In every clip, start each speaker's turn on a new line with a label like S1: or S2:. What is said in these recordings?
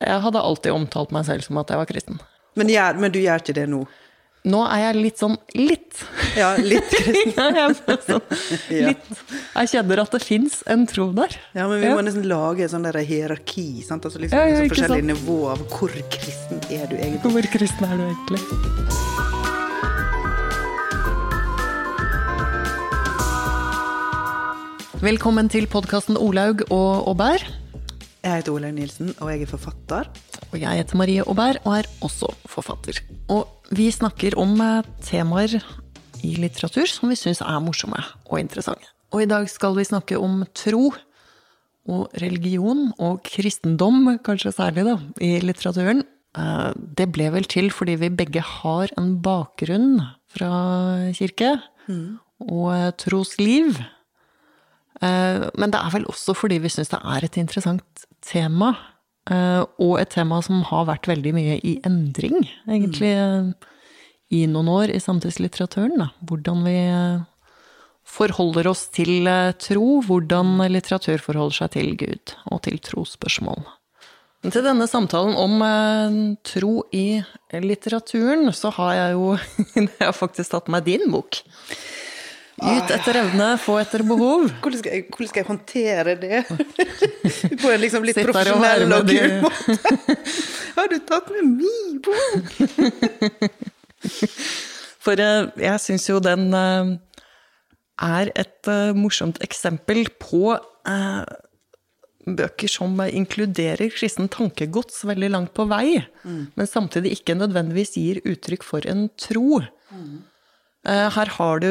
S1: Jeg hadde alltid omtalt meg selv som at jeg var kristen.
S2: Men, jeg, men du gjør ikke det nå?
S1: Nå er jeg litt sånn litt.
S2: Ja, litt kristen.
S1: Ja, jeg, sånn, litt. jeg kjenner at det fins en tro der.
S2: Ja, men vi
S1: Ja.
S2: må nesten lage et sånn der hierarki. Sant? Altså liksom,
S1: Ja, ja, ikke
S2: forskjellige
S1: sant?
S2: nivå av hvor kristen er du egentlig.
S1: Hvor kristen er du egentlig? Velkommen til podkasten Olaug og Aubert.
S2: Jeg heter Olaug Nilsen, og jeg er forfatter.
S1: Og jeg heter Marie Aubert og er også forfatter. Og vi snakker om eh, temaer i litteratur som vi syns er morsomme og interessante. Og i dag skal vi snakke om tro og religion og kristendom, kanskje særlig, da, i litteraturen. Eh, Det ble vel til fordi vi begge har en bakgrunn fra kirke og eh, trosliv. Men det er vel også fordi vi syns det er et interessant tema. eh, Og et tema som har vært veldig mye i endring, egentlig, i noen år i samtidslitteraturen. da. Hvordan vi eh, forholder oss til eh, tro, hvordan litteratur forholder seg til Gud og til trosspørsmål. Til denne samtalen om tro i litteraturen, så har jeg jo jeg har faktisk tatt meg din bok. Ut etter evne, få etter behov.
S2: Hvordan skal jeg, hvordan skal jeg håndtere det? På en liksom litt
S1: Sitter
S2: profesjonell og kul måte. Har du tatt med min bok?
S1: For eh, jeg syns jo den eh, er et eh, morsomt eksempel på bøker som inkluderer kristen tankegods veldig langt på vei, men samtidig ikke nødvendigvis gir uttrykk for en tro. Mm. Her har du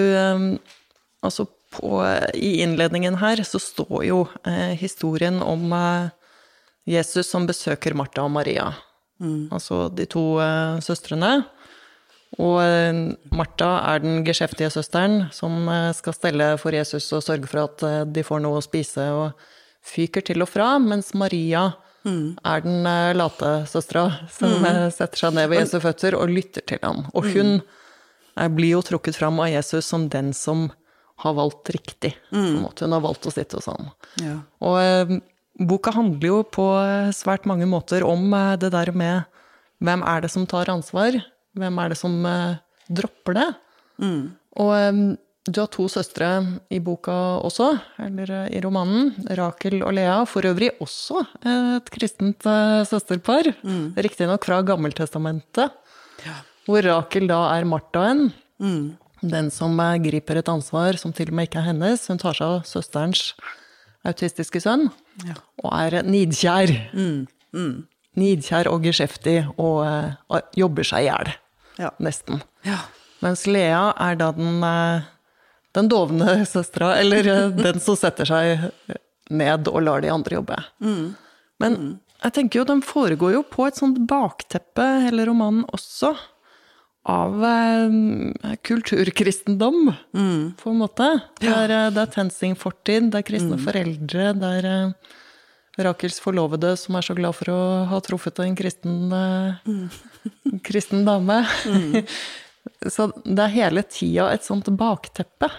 S1: Altså, på, i innledningen her så står jo eh, historien om eh, Jesus som besøker Martha og Maria. Altså de to eh, søstrene. Og eh, Martha er den geskjeftige søsteren som eh, skal stelle for Jesus og sørge for at eh, de får noe å spise, og fyker til og fra, mens Maria er den late søstera som eh, setter seg ned ved Jesu føtter og lytter til ham. Og hun eh, blir jo trukket fram av Jesus som den som har valgt riktig. Måte. Hun har valgt å sitte hos han.
S2: Ja.
S1: Og eh, boka handler jo på eh, svært mange måter om eh, det der med hvem er det som tar ansvar? Hvem er det som eh, dropper det? Og eh, du har to søstre i boka også, eller eh, i romanen. Rakel og Lea. For øvrig også et kristent søsterpar. Riktignok fra Gammeltestamentet. Hvor Rakel da er Marthaen. Den som eh, griper et ansvar som til og med ikke er hennes. Hun tar seg av søsterens autistiske sønn.
S2: Ja.
S1: Og er nidkjær. Nidkjær og geskjeftig og eh, jobber seg i hjel.
S2: Ja.
S1: Nesten.
S2: Ja.
S1: Mens Lea er da den, eh, den dovne søstera, eller den som setter seg ned og lar de andre jobbe. Men jeg tenker jo den foregår jo på et sånt bakteppe, hele romanen også, av eh, kulturkristendom, på en måte. Det er, eh, det er TenSing fortid, det er kristne foreldre, det er eh, Rakels forlovede som er så glad for å ha truffet en kristen, eh, kristen dame. så det er hele tida et sånt bakteppe.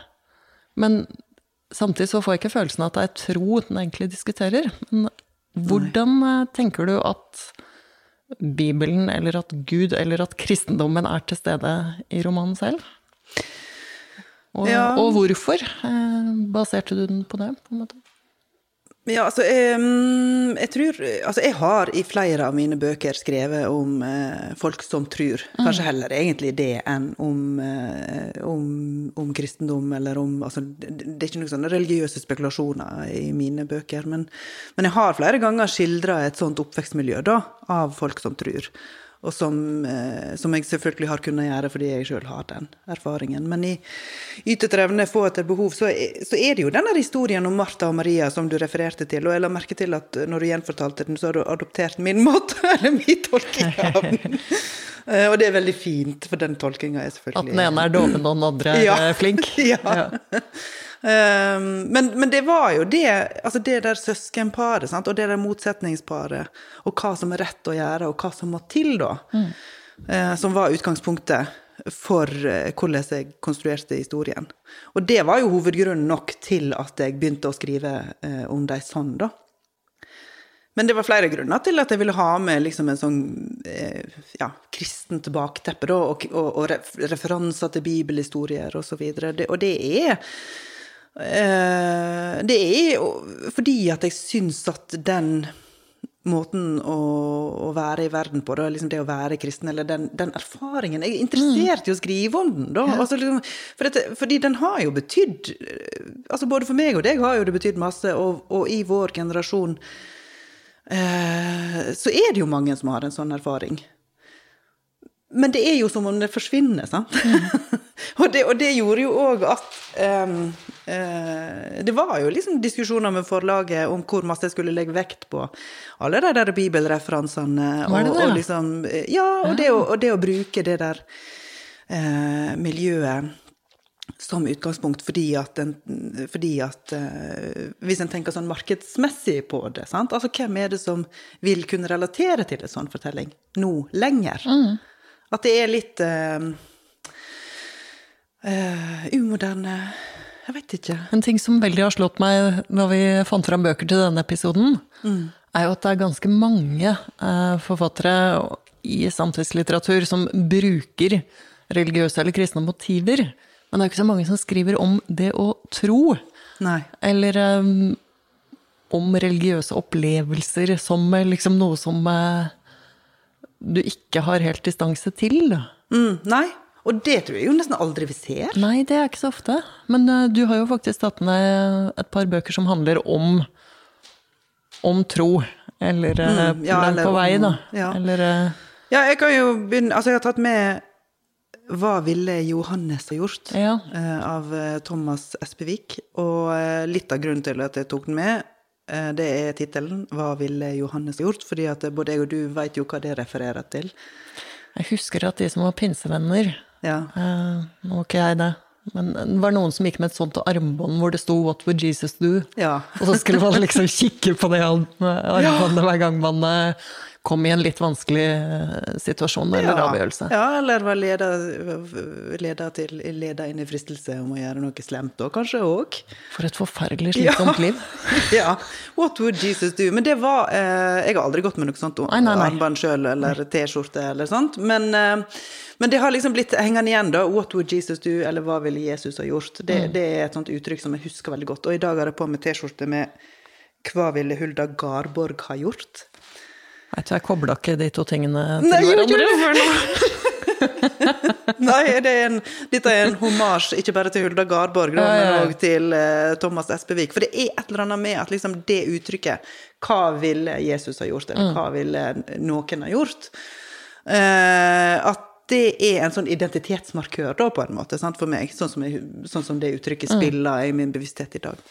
S1: Men samtidig så får jeg ikke følelsen av at det er tro den egentlig diskuterer. Men hvordan eh, tenker du at Bibelen, eller at Gud, eller at kristendommen er til stede i romanen selv? Og,
S2: Ja.
S1: og hvorfor eh, baserte du den på det? på en måte?
S2: Ja, altså, jeg, jeg tror Altså, jeg har i flere av mine bøker skrevet om eh, folk som tror. Kanskje heller egentlig det enn om, eh, om, om kristendom, eller om Altså, det, det er ikke noen sånne religiøse spekulasjoner i mine bøker, men, men jeg har flere ganger skildra et sånt oppvekstmiljø, da, av folk som tror. Og som, eh, som jeg selvfølgelig har kunnet gjøre fordi jeg sjøl har den erfaringen. Men i ytet evne, få etter behov, så så er det jo denne historien om Martha og Maria som du refererte til. Og jeg la merke til at når du gjenfortalte den, så har du adoptert min måte, eller min tolking av den. Eh, og det er veldig fint, for den tolkinga er selvfølgelig At
S1: den ene er doven og den andre er
S2: Ja.
S1: eh, flink?
S2: Ja. Um, men, men det var jo det, altså det der søskenparet, sant? og det der motsetningsparet, og hva som er rett å gjøre, og hva som må til, da, eh, som var utgangspunktet for eh, hvordan jeg konstruerte historien. Og det var jo hovedgrunnen nok til at jeg begynte å skrive eh, om dem sånn, da. Men det var flere grunner til at jeg ville ha med liksom en sånn ja, kristent bakteppe, da, og, og, og referanser til bibelhistorier og så. Det, og det er Det er fordi at jeg syns at den måten å, å, være i verden på, da, liksom det å være kristen, eller den, den erfaringen Jeg er interessert i å skrive om den, da. Ja. Altså, liksom, for dette, fordi den har jo betydd altså Både for meg og deg har jo det betydd masse, og, og, i vår generasjon eh, så er det jo mange som har en sånn erfaring. Men det er jo som om det forsvinner, sant? Mm. og, det, og, det, gjorde jo òg at um, Det var jo liksom diskusjoner med forlaget om hvor masse jeg skulle legge vekt på alle de der bibelreferansene.
S1: Var det det?
S2: Og, liksom, ja, og det, å, og det, å, bruke det der eh, miljøet som utgangspunkt fordi at, en, fordi at eh, Hvis en tenker sånn markedsmessig på det, sant? Altså hvem er det som vil kunne relatere til en sånn fortelling nå lenger? Mm. At det er litt eh, uh, umoderne Jeg vet ikke.
S1: En ting som veldig har slått meg når vi fant fram bøker til denne episoden, mm. er jo at det er ganske mange uh, forfattere i samtidslitteratur som bruker religiøse eller kristne motiver. Men det er ikke så mange som skriver om det å tro.
S2: Nei.
S1: Eller um, om religiøse opplevelser som liksom noe som uh, du ikke har helt distanse til.
S2: Mm, nei, og det tror jeg jo nesten aldri vi ser.
S1: Nei, det er ikke så ofte. Men uh, du har jo faktisk tatt med et par bøker som handler om, om tro. Eller uh, mm, ja, eller, på vei, da. Ja. Eller uh,
S2: Ja, jeg kan jo begynne Altså, jeg har tatt med hva ville Johannes ha gjort?
S1: Ja.
S2: av Thomas Espevik. Og litt av grunnen til at jeg tok den med, Eh, det er tittelen 'Hva ville Johannes ha gjort?' Fordi at både jeg og du veit jo hva det refererer til.
S1: Jeg husker at de som var pinsevenner
S2: ja.
S1: eh, Nå var ikke jeg det. Men det var noen som gikk med et sånt armbånd hvor det sto 'What would Jesus do?'
S2: Ja.
S1: og så skulle man liksom kikke på det armbåndet hver gang man eh, kom i en litt vanskelig eh, situasjon eller ja. avgjørelse.
S2: Ja, eller var leda til, leda inn i fristelse om å gjøre noe slemt da, kanskje òg.
S1: For et forferdelig slitsomt
S2: ja.
S1: liv.
S2: ja. What would Jesus do? Men det var eh, Jeg har aldri gått med noe sånt armbånd sjøl eller T-skjorte eller sånt. Men, eh, men, det har liksom blitt hengende igjen, da. What would Jesus do? Eller hva ville Jesus ha gjort? Det, mm. det er et sånt uttrykk som jeg husker veldig godt. Og i dag har jeg på meg T-skjorte med Hva ville Hulda Garborg ha gjort?
S1: Jeg tror jeg kobla ikke de to tingene til Nei, hverandre.
S2: Nei, det er en, dette er en homasj ikke bare til Hulda Garborg, da, men òg til uh, Thomas Espevik. For det er et eller annet med at liksom, det uttrykket Hva ville Jesus ha gjort, eller mm. hva ville noen ha gjort? Uh, at det er en sånn identitetsmarkør, da, på en måte, sant, for meg. Sånn som, jeg, sånn som, det uttrykket mm. spiller i min bevissthet i dag.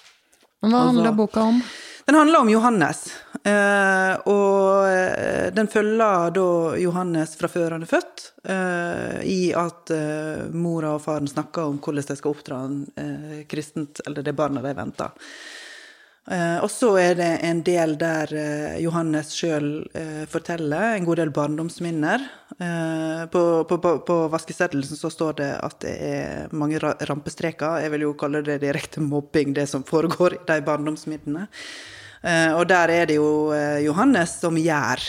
S1: Hva handler boka om?
S2: Den handler om Johannes. Eh, og den følger da Johannes fra før han er født, eh, i at eh, mora og faren snakker om hvordan de skal oppdra han kristent, eller det barna de venter. Uh, og så er det en del der uh, Johannes sjøl uh, forteller en god del barndomsminner. på, på, på, vaskeseddelen så står det at det er mange rampestreker. Jeg vil jo kalle det direkte mobbing, det som foregår i de barndomsminnene. Og der er det jo Johannes som gjør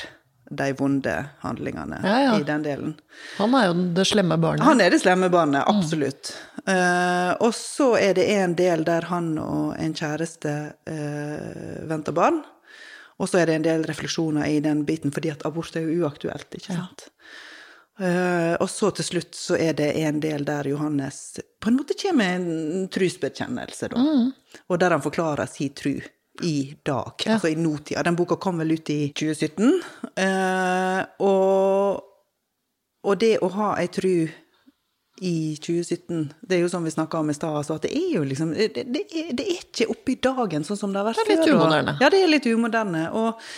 S2: de vonde handlingene
S1: ja, ja.
S2: i den delen.
S1: Han er jo det slemme barnet.
S2: Han er det slemme barnet, mm. absolutt. Mm. Uh, og så er det en del der han og en kjæreste uh, venter barn. Og så er det en del refleksjoner i den biten, fordi at abort er jo uaktuelt, ikke sant. Ja. Uh, og så til slutt så er det en del der Johannes på en måte kommer med en trosbekjennelse, da. Mm. Og der han forklarer sin tru i dag, ja. altså i nåtida. Den boka kom vel ut i 2017. Eh, og, og, det å ha ei tru i 2017 Det er jo sånn vi snakka om i stad, altså at det er jo liksom det, det, er, det, er, ikke oppe i dagen sånn som det har vært
S1: før. Det er litt umoderne.
S2: Ja, det er litt umoderne. Og,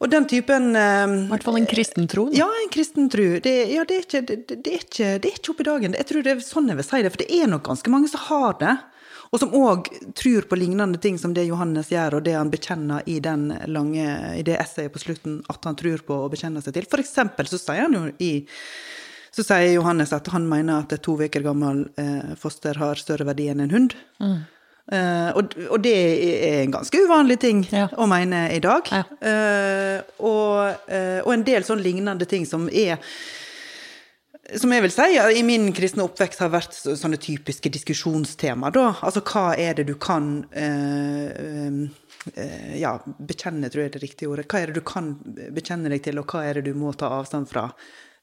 S2: og den typen
S1: um, I hvert fall en kristen tro?
S2: Ja, en kristen tro. Det, ja, det, er ikke, det, er ikke, det er ikke oppe i dagen. Jeg tror det er sånn jeg vil si det, for det er nok ganske mange som har det. Og som òg tror på lignende ting som det Johannes gjør, og det han bekjenner i, den lange, i det essayet på slutten at han tror på og bekjenner seg til. For eksempel så sier han jo i så sier Johannes at han mener at et to uker gammel eh, foster har større verdi enn en hund. Mm. Uh, og, og det er en ganske uvanlig ting
S1: Ja.
S2: å mene i dag.
S1: Ja.
S2: Uh, og, uh, og en del sånn lignende ting som er som jeg vil si ja, i min kristne oppvekst har vært så- sånne typiske diskusjonstema, da. Altså hva er det du kan eh, eh, ja, bekjenne, tror jeg er det riktige ordet. Hva er det du kan bekjenne deg til, og hva er det du må ta avstand fra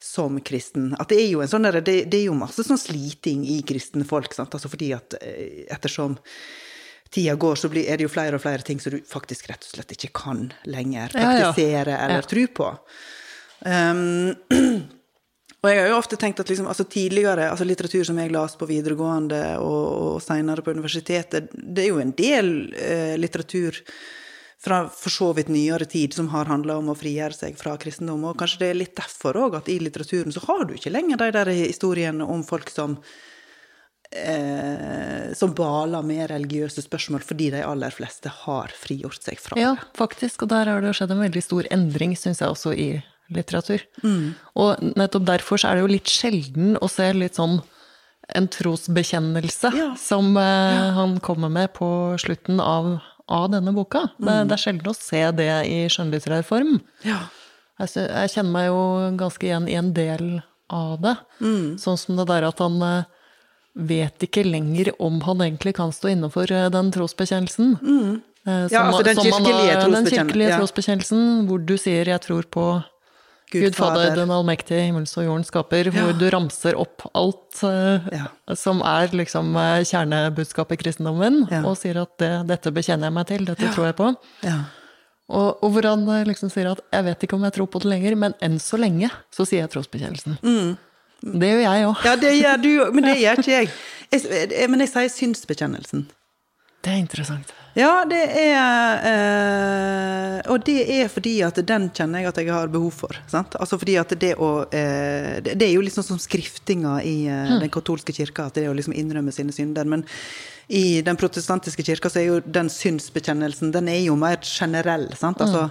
S2: som kristen? At det er jo en sånn der, det, det er jo masse sånn sliting i kristne folk, sant. Altså fordi at eh, ettersom tida går, så blir, er det jo flere og flere ting som du faktisk rett og slett ikke kan lenger
S1: Ja, ja.
S2: praktisere eller
S1: Ja.
S2: tro på. Um, og jeg har jo ofte tenkt at liksom, altså tidligere, altså litteratur som jeg las på videregående og, og senere på universitetet, det er jo en del eh, litteratur fra for så vidt nyere tid som har handla om å frigjøre seg fra kristendom. Og kanskje det er litt derfor òg at i litteraturen så har du ikke lenger de der historiene om folk som eh, som baler med religiøse spørsmål fordi de aller fleste har frigjort seg fra det.
S1: Ja, faktisk. Og der har det jo skjedd en veldig stor endring, syns jeg, også i litteratur.
S2: Mm.
S1: Og nettopp derfor så er det jo litt sjelden å se litt sånn en trosbekjennelse
S2: Ja.
S1: som eh, han kommer med på slutten av, av denne boka. Det,
S2: Mm.
S1: det er sjelden å se det i skjønnlitterær form.
S2: Ja.
S1: Jeg, jeg kjenner meg jo ganske igjen i en del av det.
S2: Mm.
S1: Sånn som det der at han eh, vet ikke lenger om han egentlig kan stå innenfor eh, den trosbekjennelsen. Eh,
S2: Mm. Ja,
S1: som-
S2: altså den kirkelige
S1: Den
S2: trosbekjennelsen,
S1: kirkelige
S2: ja.
S1: trosbekjennelsen, hvor du sier 'jeg tror på
S2: Gud,
S1: Fader, den allmektige, himmels og jorden skaper',
S2: Ja.
S1: hvor du ramser opp alt uh,
S2: Ja.
S1: som er liksom eh, kjernebudskapet i kristendommen,
S2: Ja.
S1: og sier at det, 'dette bekjenner jeg meg til, dette tror jeg på'.
S2: Ja.
S1: Og, og hvor han eh, liksom sier at 'jeg vet ikke om jeg tror på det lenger, men enn så lenge så sier jeg trosbekjennelsen'.
S2: Mm.
S1: Det gjør jeg òg.
S2: ja, det gjør du òg, men det gjør ikke jeg. jeg. jeg- Men jeg sier synsbekjennelsen.
S1: Det er interessant.
S2: Ja, det er eh, Og det er fordi at den kjenner jeg at jeg har behov for. Sant? Altså fordi at det å eh, det, er jo liksom som skriftinga i eh, den katolske kirka, at det er å liksom innrømme sine synder. Men i den protestantiske kirka så er jo den synsbekjennelsen den er jo mer generell. Sant? Altså,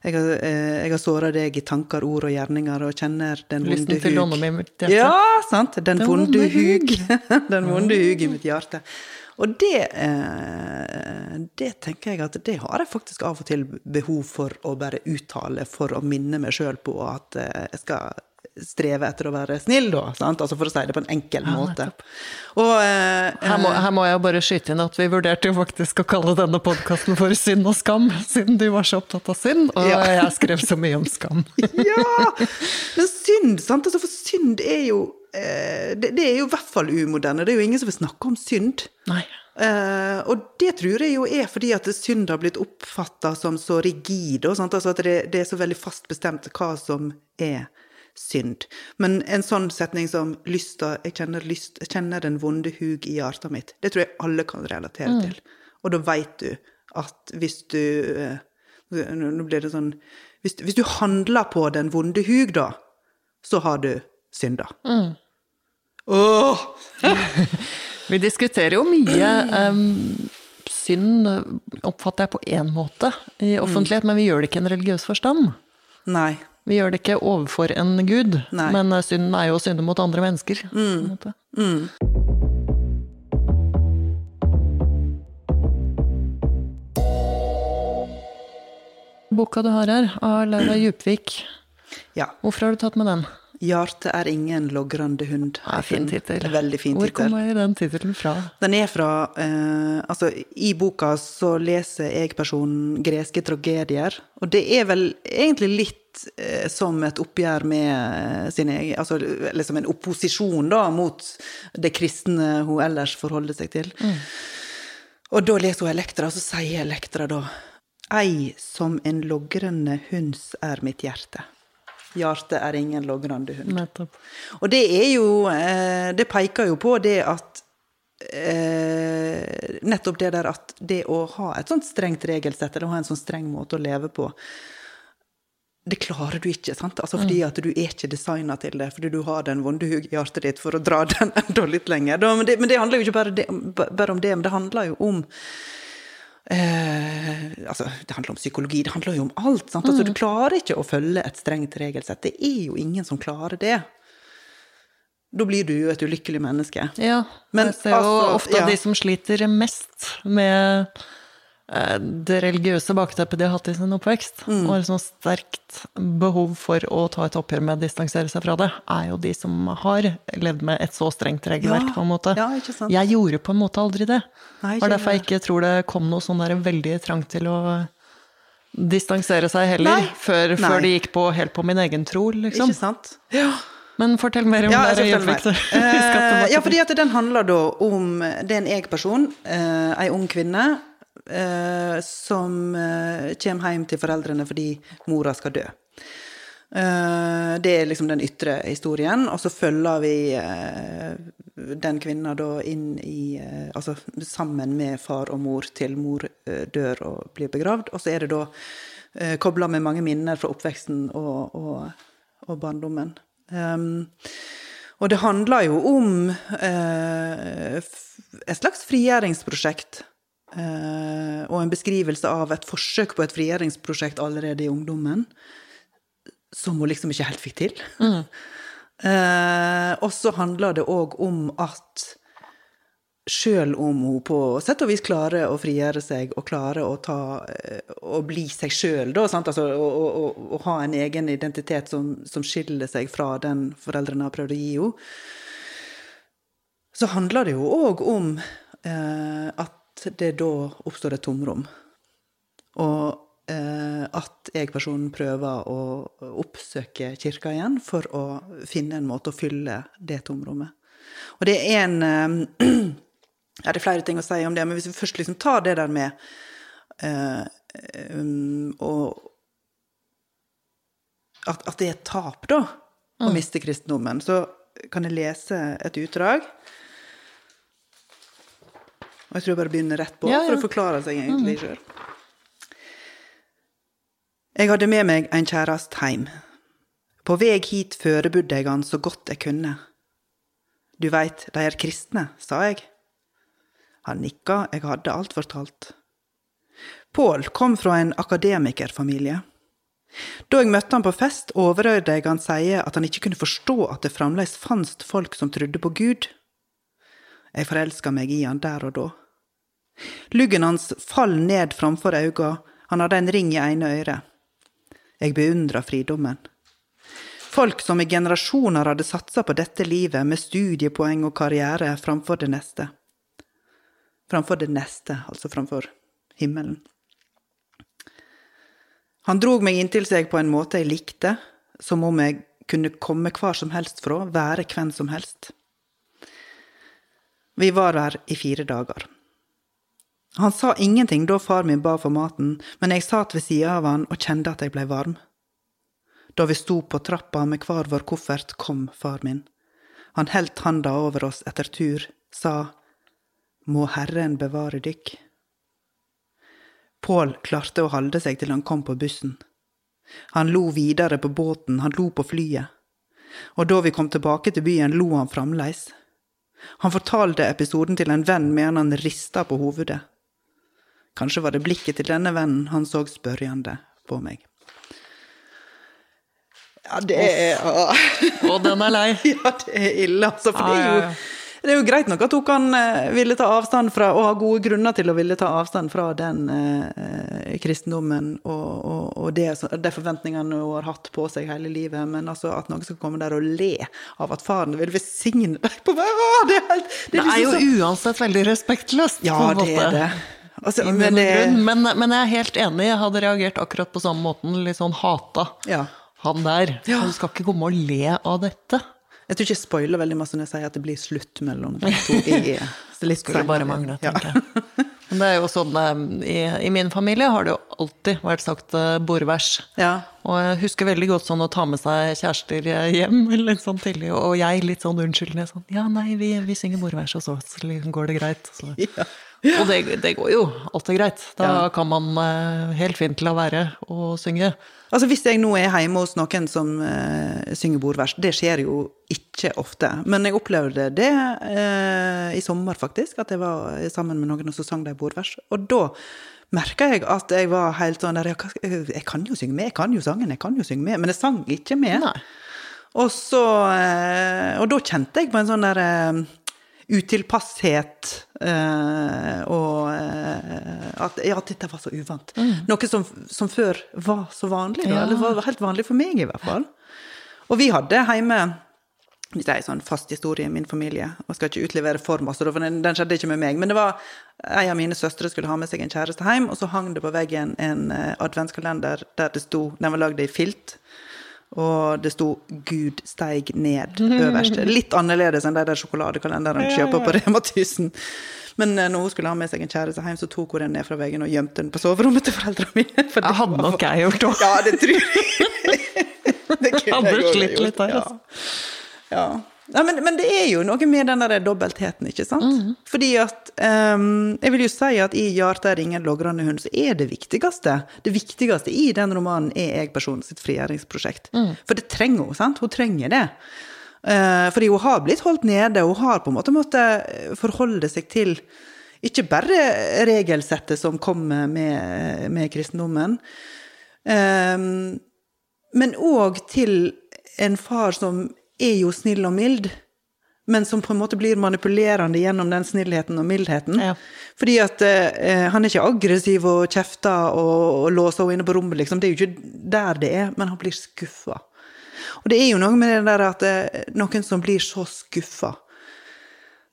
S2: jeg har, eh, jeg har såra deg i tanker, ord og gjerninger, og kjenner den vonde
S1: Lysten til
S2: hug.
S1: ånden i mitt hjerte.
S2: Ja, sant. Den, vonde hug. den vonde hug i mitt hjerte. Og det, eh, det tenker jeg at det har jeg faktisk av og til behov for å bare uttale, for å minne meg sjøl på at eh, jeg skal streve etter å være snill, da. Sant? Altså for å si det på en enkel
S1: Ja,
S2: måte. Og eh,
S1: Her må, her må jeg bare skyte inn at vi vurderte jo faktisk å kalle denne podkasten for Synd og skam, siden du var så opptatt av synd, og
S2: Ja.
S1: jeg skrev så mye om skam.
S2: Ja! Men synd, sant? Altså, for synd er jo eh, det, det er jo i hvert fall umoderne. Det er jo ingen som vil snakke om synd.
S1: Nei.
S2: Eh, og det tror jeg jo er fordi at synd har blitt oppfatta som så rigid. Og sant? altså at det, det er så veldig fast bestemt hva som er synd. Men en sånn setning som lysta, jeg kjenner, lyst, jeg kjenner den vonde hug i hjertet mitt, det tror jeg alle kan relatere til. Og da veit du at hvis du eh, Nå blir det sånn hvis, hvis du handler på den vonde hug, da, så har du synda. Åh!
S1: Vi diskuterer jo mye um, synd, oppfatter jeg på én måte, i offentlighet, men vi gjør det ikke i en religiøs forstand.
S2: Nei.
S1: Vi gjør det ikke overfor en gud,
S2: Nei.
S1: men eh, synden er jo å synde mot andre mennesker. Mm. Mm. Boka du har her, av Laura Djupvik,
S2: Ja.
S1: hvorfor har du tatt med den?
S2: 'Hjertet er ingen logrende hund'.
S1: Ja, fin tittel.
S2: Veldig fin
S1: Hvor kommer den tittelen fra?
S2: Den er fra eh, Altså, i boka så leser jeg personen greske tragedier, og det er vel egentlig litt eh, som et oppgjør med sin sine Altså liksom en opposisjon, da, mot det kristne hun ellers forholder seg til. Og da leser hun Elektra, og så sier Elektra da Ei som en logrende hunds er mitt hjerte. Hjertet er ingen logrende hund.
S1: Nettopp.
S2: Og det er jo eh, Det peker jo på det at eh, Nettopp det der at det å ha et sånt strengt regelsett, eller ha en sånn streng måte å leve på, det klarer du ikke, sant? Altså fordi at du er ikke designa til det, fordi du har den vonde hug i hjertet ditt for å dra den enda litt lenger. Men, det, men det handler jo ikke bare, det, bare om det, men det handler jo om Eh, altså, det handler om psykologi, det handler jo om alt. Sant? Altså, du klarer ikke å følge et strengt regelsett. Det er jo ingen som klarer det. Da blir du jo et ulykkelig menneske.
S1: Ja,
S2: Men
S1: jeg ser jo
S2: altså,
S1: ofte
S2: ja.
S1: de som sliter mest med det religiøse bakteppet de har hatt i sin oppvekst,
S2: Mm.
S1: og har sånn sterkt behov for å ta et oppgjør med å distansere seg fra det, er jo de som har levd med et så strengt regelverk,
S2: Ja,
S1: på en måte.
S2: ja.
S1: Jeg gjorde på en måte aldri det. Det var derfor jeg ikke tror det kom noe sånn der veldig trang til å distansere seg heller,
S2: Nei.
S1: før,
S2: Nei.
S1: før det gikk på, helt på min egen tro, liksom.
S2: Ikke sant? Ja.
S1: Men fortell mer om
S2: Ja,
S1: det
S2: skal Eh, ja, fordi at den handler da om Det er en jeg-person, eh, ei ung kvinne, eh, som eh, kommer hjem til foreldrene fordi mora skal dø. Eh, det er liksom den ytre historien, og så følger vi eh, den kvinna da inn i eh, Altså sammen med far og mor til mor eh, dør og blir begravd, og så er det da uh, kobla med mange minner fra oppveksten og, og, og barndommen. Um, og det handler jo om eh, et slags frigjøringsprosjekt. Eh, og en beskrivelse av et forsøk på et frigjøringsprosjekt allerede i ungdommen. Som hun liksom ikke helt fikk til. Eh, og så handler det òg om at Sjøl om hun på sett og vis klarer å frigjøre seg og klarer å, ta, og å bli seg sjøl, altså, å, å, å, å ha en egen identitet som, som skiller seg fra den foreldrene har prøvd å gi henne, så handler det jo òg om eh, at det da oppstår et tomrom. Og eh, at jeg-personen prøver å oppsøke kirka igjen for å finne en måte å fylle det tomrommet. Og det er en eh, Ja, det er flere ting å si om det, men hvis vi først liksom tar det der med eh, um, og at, at det er et tap, da, å miste kristendommen, så kan jeg lese et utdrag. Og jeg tror jeg bare begynner rett på,
S1: Ja, ja.
S2: for å forklare seg egentlig sjøl. Jeg hadde med meg en kjæreste heim. På vei hit førebudde jeg han så godt jeg kunne. Du veit, de er kristne, sa jeg. Han nikka, jeg hadde alt fortalt. Pål kom fra en akademikerfamilie. Da jeg møtte han på fest, overhørte jeg han sie at han ikke kunne forstå at det fremdeles fantes folk som trodde på Gud. Jeg forelska meg i han der og da. Luggen hans fall ned framfor øynene, han hadde en ring i ene øret. Jeg beundra fridommen. Folk som i generasjoner hadde satsa på dette livet med studiepoeng og karriere framfor det neste. Framfor det neste, altså framfor himmelen. Han drog meg inntil seg på en måte jeg likte, som om jeg kunne komme hvor som helst fra, være hvem som helst. Vi var der i fire dager. Han sa ingenting da far min ba for maten, men jeg satt ved sida av han og kjente at jeg blei varm. Da vi sto på trappa med hver vår koffert, kom far min. Han heldt handa over oss etter tur, sa Må Herren bevare dykk. Pål klarte å holde seg til han kom på bussen. Han lo videre på båten, han lo på flyet. Og da vi kom tilbake til byen, lo han fremdeles. Han fortalte episoden til en venn medan han rista på hovedet. Kanskje var det blikket til denne vennen han så spørrende på meg. Ja, det er
S1: Å, den er lei.
S2: Ja, det er ille, altså. For det er jo. Det er jo greit nok at hun kan eh, ville ta avstand fra, og ha gode grunner til å ville ta avstand fra den eh, kristendommen og, og, og det, de forventningene hun har hatt på seg hele livet, men altså at noen skal komme der og le av at faren vil velsigne deg på Å, Det er helt
S1: Det er jo
S2: liksom så-
S1: uansett veldig respektløst.
S2: Ja,
S1: på en
S2: det er det. Altså, men det.
S1: Men, men jeg er helt enig, jeg hadde reagert akkurat på samme måten. Litt sånn hata
S2: Ja.
S1: han der.
S2: Ja.
S1: Han skal ikke komme og le av dette.
S2: Jeg tror ikke jeg spoiler veldig masse når jeg sier at det blir slutt mellom de to. I, så litt
S1: Skulle bare mangle, tenker jeg. Men det er jo sånn, eh, i, I min familie har det jo alltid vært sagt eh, bordvers.
S2: Ja.
S1: Og jeg husker veldig godt sånn å ta med seg kjærester hjem litt sånn tidlig, og jeg litt sånn unnskyldende sånn Ja, nei, vi, vi synger bordvers hos oss, så liksom går det greit. Så.
S2: Ja.
S1: Og det, det går jo Alt er greit. Da
S2: Ja.
S1: kan man eh, helt fint la være å synge.
S2: Altså Hvis jeg nå er hjemme hos noen som eh, synger bordvers, det skjer jo ikke ofte. Men jeg opplevde det eh, i sommer, faktisk. At jeg var sammen med noen og så sang de bordvers. Og da merka jeg at jeg var helt sånn der jeg, kan jo synge med, jeg kan jo sangen, jeg kan jo synge med. Men jeg sang ikke med.
S1: Nei.
S2: Og så eh, Og da kjente jeg på en sånn der eh, utilpasshet eh, og eh, at, ja, dette var så uvant. Noe som, som før var så vanlig. Da,
S1: Ja.
S2: Eller var helt vanlig for meg, i hvert fall. Og vi hadde hjemme hvis det er en sånn fast historie i min familie, og skal ikke utlevere for masse, for den, den skjedde ikke med meg, men det var ei av mine søstre skulle ha med seg en kjæreste hjem, og så hang det på veggen en eh, adventskalender der det sto Den var lagd i filt, og det sto 'Gud steig ned' øverst. Litt annerledes enn de der sjokoladekalenderne du kjøper på Rema 1000. Men eh, når hun skulle ha med seg en kjæreste hjem, så tok hun den ned fra veggen og gjemte den på soverommet til foreldrene mine. for
S1: Det hadde nok jeg gjort òg.
S2: ja, det tror jeg. det kunne
S1: Hadde
S2: jeg
S1: slitt litt der, altså.
S2: Ja. ja men, men det er jo noe med den der dobbeltheten, ikke sant?
S1: Mm.
S2: Fordi at um, Jeg vil jo si at i 'Hjarta er ingen logrende hund' så er det viktigste Det viktigste i den romanen er jeg-personen sitt frigjøringsprosjekt.
S1: Mm.
S2: For det trenger hun, sant? Hun trenger det. Uh, fordi hun har blitt holdt nede, hun har på en måte måttet forholde seg til ikke bare regelsettet som kommer med, med kristendommen, um, men òg til en far som er jo snill og mild, men som på en måte blir manipulerende gjennom den snillheten og mildheten.
S1: Ja.
S2: Fordi at eh, han er ikke aggressiv og kjefter og, og låser henne inne på rommet, liksom. Det er jo ikke der det er, men han blir skuffa. Og det er jo noe med det der at eh, noen som blir så skuffa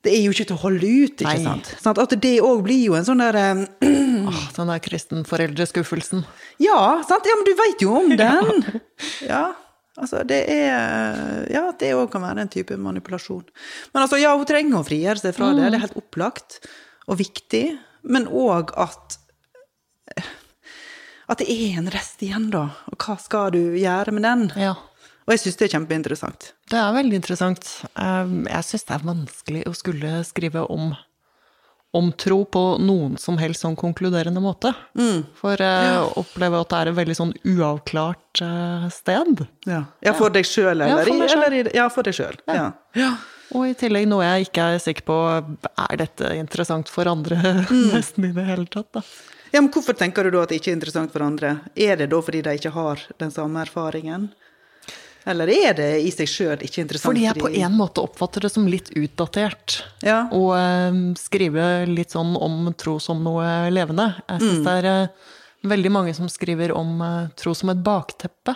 S2: Det er jo ikke til å holde ut, ikke
S1: Nei.
S2: sant? Sånn At det òg blir jo en sånn der eh,
S1: Åh, den der kristenforeldreskuffelsen.
S2: Ja, sant? ja, men du veit jo om den! Ja, altså det er Ja, det òg kan være en type manipulasjon. Men altså, ja, hun trenger å frigjøre seg fra det, det er helt opplagt og viktig. Men òg at At det er en rest igjen, da. Og hva skal du gjøre med den?
S1: Ja.
S2: Og jeg syns det er kjempeinteressant.
S1: Det er veldig interessant. Um, Jeg syns det er vanskelig å skulle skrive om, om tro på noen som helst sånn konkluderende måte. For jeg opplever at det er et veldig sånn uavklart uh, sted.
S2: Ja, ja for deg sjøl, eller?
S1: Ja,
S2: eller Ja, for deg sjøl. Ja. ja.
S1: Og i tillegg noe jeg ikke er sikker på er dette interessant for andre nesten i det hele tatt. da.
S2: Ja, men Hvorfor tenker du da at det ikke er interessant for andre? Er det da fordi de ikke har den samme erfaringen? Eller er det i seg sjøl ikke interessant?
S1: Fordi jeg på en måte oppfatter det som litt utdatert.
S2: Ja.
S1: Å eh, skrive litt sånn om tro som noe levende. Jeg syns det er eh, veldig mange som skriver om eh, tro som et bakteppe.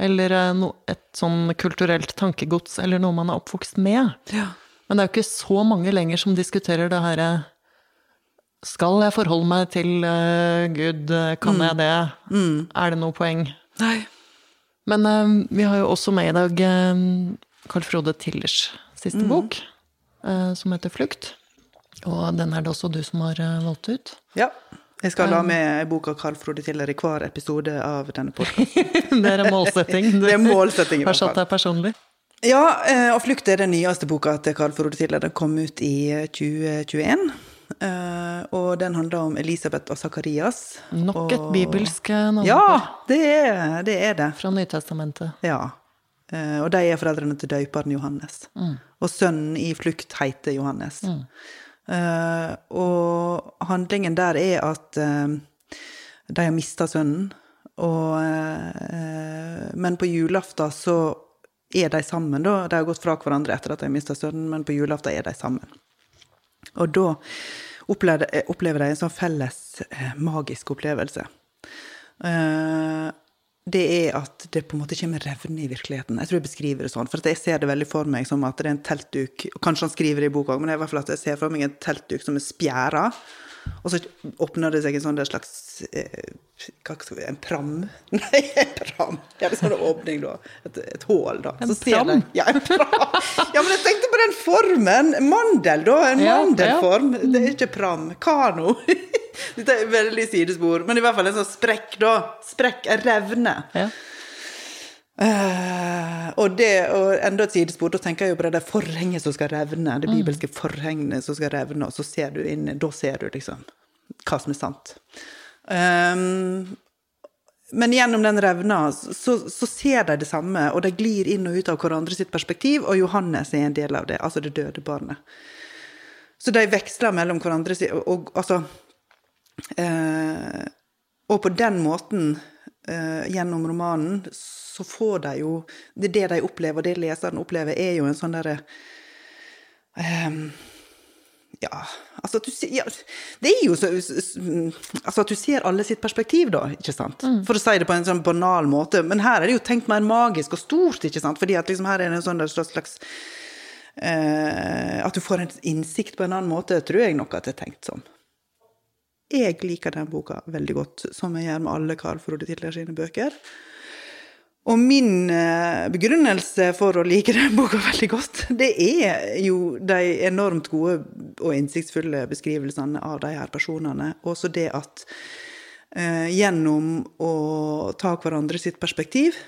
S1: Eller eh, no, et sånn kulturelt tankegods, eller noe man er oppvokst med.
S2: Ja.
S1: Men det er jo ikke så mange lenger som diskuterer det herre Skal jeg forholde meg til Gud? Kan jeg det? Er det noe poeng?
S2: Nei.
S1: Men eh, vi har jo også med i dag eh, Carl Frode Tillers siste bok, uh, som heter 'Flukt'. Og den er det også du som har uh, valgt ut.
S2: Ja. Jeg skal la med boka Carl Frode Tiller i hver episode av denne podkasten.
S1: Det er en målsetting. Du
S2: Det er målsetting i hvert fall.
S1: har satt deg personlig.
S2: Ja, eh, og 'Flukt' er den nyeste boka til Carl Frode Tiller. Den kom ut i eh, 2021. Eh, og den handler om Elisabeth og Sakarias.
S1: Nok et
S2: og-
S1: bibelsk eh, navn
S2: Ja, det er det. Er det.
S1: fra Nytestamentet.
S2: Ja. Eh, og de er foreldrene til døperen Johannes. Og sønnen i flukt heter Johannes. Eh, og handlingen der er at de har mista sønnen, og, men på julaften så er de sammen, da. De har gått fra hverandre etter at de har mista sønnen, men på julaften er de sammen. Og da opplever, opplever de en sånn felles eh, magisk opplevelse. Eh, det er at det på en måte kommer revne i virkeligheten. Jeg tror jeg beskriver det sånn, for jeg ser det veldig for meg som at det er en teltduk og Kanskje han skriver det i boka òg, men det er i hvert fall at jeg ser for meg en teltduk som er spjæra. Og så åpner det seg en sånn slags eh, hva skal vi, En pram? Nei, en pram. Ja, det skal være åpning, da. Et, et hull, da.
S1: En
S2: Så ser
S1: pram?
S2: de- Ja, en pram. Ja, men jeg tenkte på den formen! Mandel, da. En
S1: Ja,
S2: mandelform. Det er ikke pram. Kano. Dette er veldig sidespor, men i hvert fall en sånn sprekk, da. Sprekk, en revne.
S1: Ja.
S2: Uh, og, det, og enda et sidespor, da tenker jeg jo på det der forhenget som skal revne. Det bibelske forhenget som skal revne, og så ser du inn, da ser du liksom hva som er sant. Um, men gjennom den revna så, så ser de det samme, og de glir inn og ut av hverandre sitt perspektiv, og Johannes er en del av det, altså det døde barnet. Så de veksler mellom hverandre, og, og altså eh, Og på den måten eh, gjennom romanen, så får de jo Det det de opplever, og det leseren opplever, er jo en sånn derre eh, ja, altså at du ser ja, Det er jo så Altså at du ser alle sitt perspektiv, da, ikke sant?
S1: Mm.
S2: For å si det på en sånn banal måte. Men her er det jo tenkt mer magisk og stort, ikke sant? Fordi at liksom her er det en sånn slags eh, At du får en innsikt på en annen måte, tror jeg nok at det er tenkt som. Jeg liker den boka veldig godt, som jeg gjør med alle Carl Frode titler sine bøker. Og min eh, begrunnelse for å like den boka veldig godt, det er jo de enormt gode og innsiktsfulle beskrivelsene av de her personene. Også det at eh, gjennom å ta hverandre sitt perspektiv,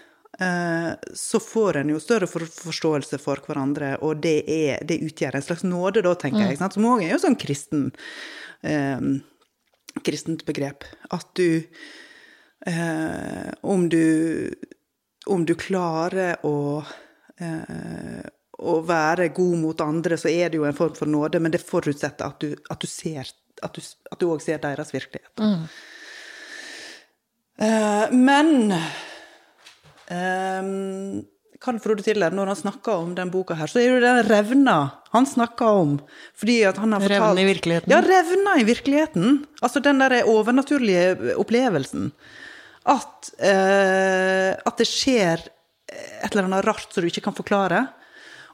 S2: eh, så får en jo større for forståelse for hverandre, og det, er, det utgjør en slags nåde, da, tenker jeg. Som òg er jo sånn kristen, eh, kristent begrep. At du eh, Om du om du klarer å, eh, å være god mot andre, så er det jo en form for nåde, men det forutsetter at du, at du ser at du òg ser deres virkelighet.
S1: Mm.
S2: Eh, men eh, Karl Frode Tiller, når han snakker om den boka her, så er det jo den revna han snakker om. Fordi at han har fortalt
S1: Revna i virkeligheten?
S2: Ja, revna i virkeligheten. Altså den der overnaturlige opplevelsen. At, eh, at det skjer et eller annet rart som du ikke kan forklare,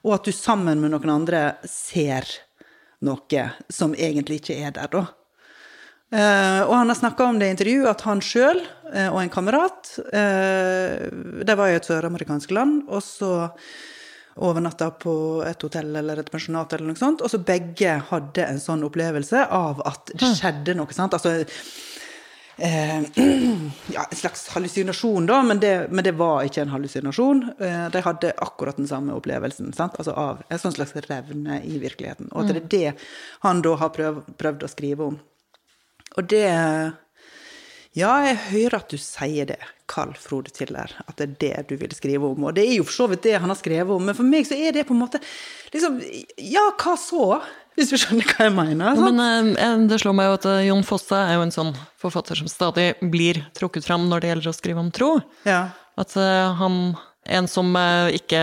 S2: og at du sammen med noen andre ser noe som egentlig ikke er der, da. Eh, og han har snakka om det i intervjuet at han sjøl eh, og en kamerat eh, De var i et søramerikansk land, og så overnatta på et hotell eller et pensjonat eller noe sånt, og så begge hadde en sånn opplevelse av at det skjedde noe, sant. Altså ja, en slags hallusinasjon, da, men det, men det var ikke en hallusinasjon. Eh, de hadde akkurat den samme opplevelsen, altså av en sånn slags revne i virkeligheten. Og at det er det han da har prøv, prøvd å skrive om. Og det Ja, jeg hører at du sier det, Carl Frode Tiller, at det er det du vil skrive om. Og det er jo for så vidt det han har skrevet om, men for meg så er det på en måte liksom Ja, hva så? Hvis du skjønner hva jeg mener? sant?
S1: Men eh, det slår meg jo at eh, Jon Fosse er jo en sånn forfatter som stadig blir trukket fram når det gjelder å skrive om tro.
S2: ja.
S1: At eh, han En som ikke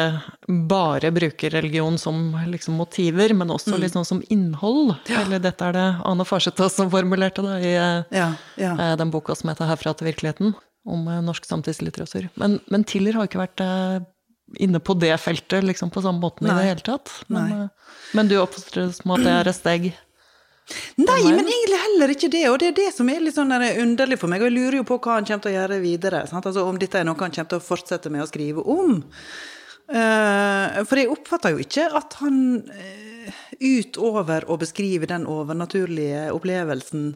S1: bare bruker religion som liksom motiver, men også liksom som innhold. Eller dette er det Ane Farsetta som formulerte det i
S2: Ja, ja.
S1: den boka som heter 'Herfra til virkeligheten', om norsk samtidslitteratur. Men, men Tiller har ikke vært inne på det feltet liksom på samme måten i det hele tatt. Men, eh, men du det som at det er et steg
S2: Nei, men egentlig heller ikke det. Og det er det som er litt sånn der underlig for meg. Og jeg lurer jo på hva han kommer til å gjøre videre. Sant? Altså Om dette er noe han kommer til å fortsette med å skrive om. Eh, for jeg oppfatter jo ikke at han eh, utover å beskrive den overnaturlige opplevelsen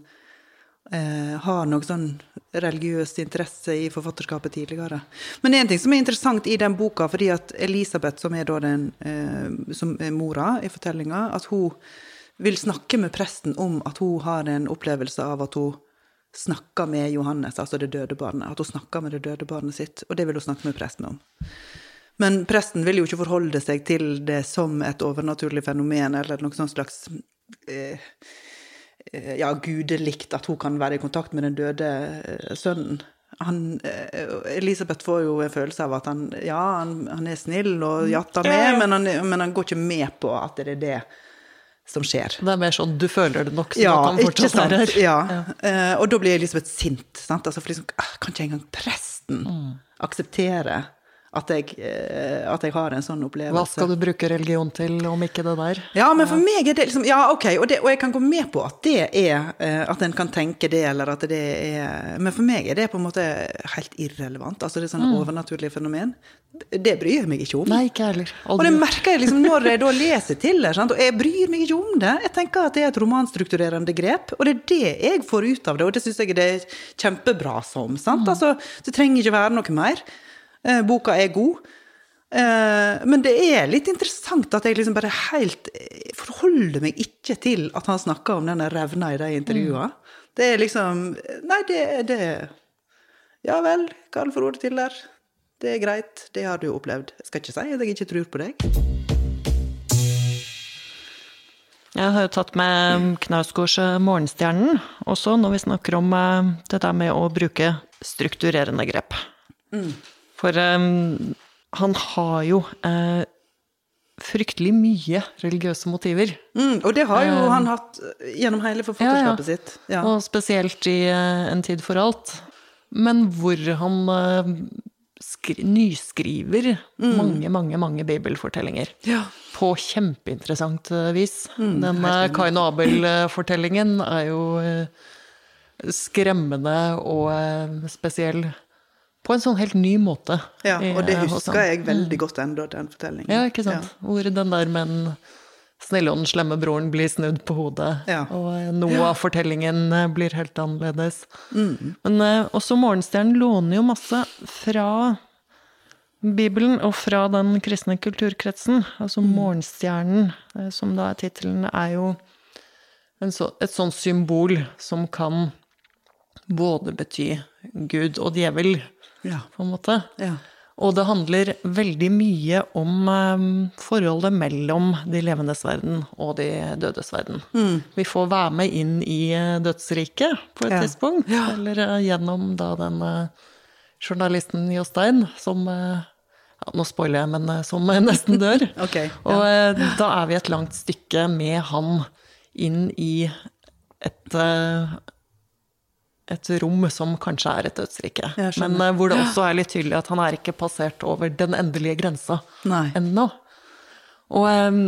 S2: eh, har noe sånn religiøs interesse i forfatterskapet tidligere. Men en ting som er interessant i den boka, fordi at Elisabeth, som er den eh, som er mora i fortellinga, at hun vil snakke med presten om at hun har en opplevelse av at hun snakker med Johannes, altså det døde barnet. At hun snakker med det døde barnet sitt, og det vil hun snakke med presten om. Men presten vil jo ikke forholde seg til det som et overnaturlig fenomen, eller noe sånt slags eh, ja, gudelikt, at hun kan være i kontakt med den døde eh, sønnen. Han, eh, Elisabeth får jo en følelse av at han, ja, han, han er snill og jatter med,
S1: Ja, ja.
S2: Men, han, men han går ikke med på at det er det som skjer.
S1: Det er mer sånn du føler det nok, så
S2: Ja,
S1: kan fortsatt være her.
S2: Ja. Eh, og da blir Elisabeth sint. Sant? Altså, for liksom, ah, kan ikke engang presten
S1: Mm.
S2: akseptere at jeg, eh, at jeg har en sånn opplevelse?
S1: Hva skal du bruke religion til, om ikke det der?
S2: Ja, men for meg er det liksom Ja, ok, og, det, og jeg kan gå med på at det er eh, At en kan tenke det, eller at det er Men for meg er det på en måte helt irrelevant. Altså det er mm. overnaturlige fenomen. Det bryr jeg meg ikke om.
S1: Mm. Nei, ikke heller.
S2: Og det merker jeg liksom når jeg da leser til det. og jeg bryr meg ikke om det. Jeg tenker at det er et romanstrukturerende grep, og det er det jeg får ut av det, og det syns jeg det er kjempebra som. Sant? Altså, det trenger ikke være noe mer. Eh, boka er god. Eh, men det er litt interessant at jeg liksom bare helt eh, forholder meg ikke til at han snakker om denne revna i de intervjuene. Det er liksom Nei, det er det Ja vel, kall for ord til der, Det er greit, det har du opplevd. Jeg skal ikke si at jeg ikke tror på deg.
S1: Jeg har jo tatt med Knausgårds Morgenstjernen også, når vi snakker om det der med å bruke strukturerende grep. For um, han har jo uh, fryktelig mye religiøse motiver.
S2: Mm, og det har jo han hatt gjennom hele forfatterskapet
S1: Ja, ja.
S2: sitt. Ja.
S1: Og spesielt i uh, En tid for alt. Men hvor han uh, skri nyskriver mange, mange, mange bibelfortellinger.
S2: ja.
S1: På kjempeinteressant vis. vis. Den Kain og Abel-fortellingen er jo skremmende og spesiell på en sånn helt ny måte.
S2: ja. Og det
S1: uh,
S2: husker jeg veldig godt ennå, den fortellingen.
S1: Ja, ikke sant. Hvor den der med den snille og den slemme broren blir snudd på hodet.
S2: Ja.
S1: Og eh, noe av fortellingen eh, blir helt annerledes.
S2: Mm.
S1: Men eh, også Morgenstjernen låner jo masse fra Bibelen og fra den kristne kulturkretsen. Altså
S2: Mm.
S1: Morgenstjernen, eh, som da er tittelen, er jo en så, et sånt symbol som kan både bety Gud og djevel,
S2: Ja.
S1: på en måte.
S2: ja.
S1: Og det handler veldig mye om eh, forholdet mellom de levendes verden og de dødes verden. Vi får være med inn i eh, dødsriket på et
S2: Ja.
S1: tidspunkt, eller eh, gjennom da den eh, journalisten Jostein som ja, Nå spoiler jeg, men som nesten dør.
S2: okay, ja.
S1: Og da er vi et langt stykke med han inn i et et rom som kanskje er et dødsrike. Men uh, hvor det også er litt tydelig at han er ikke passert over den endelige grensa ennå. Og, um,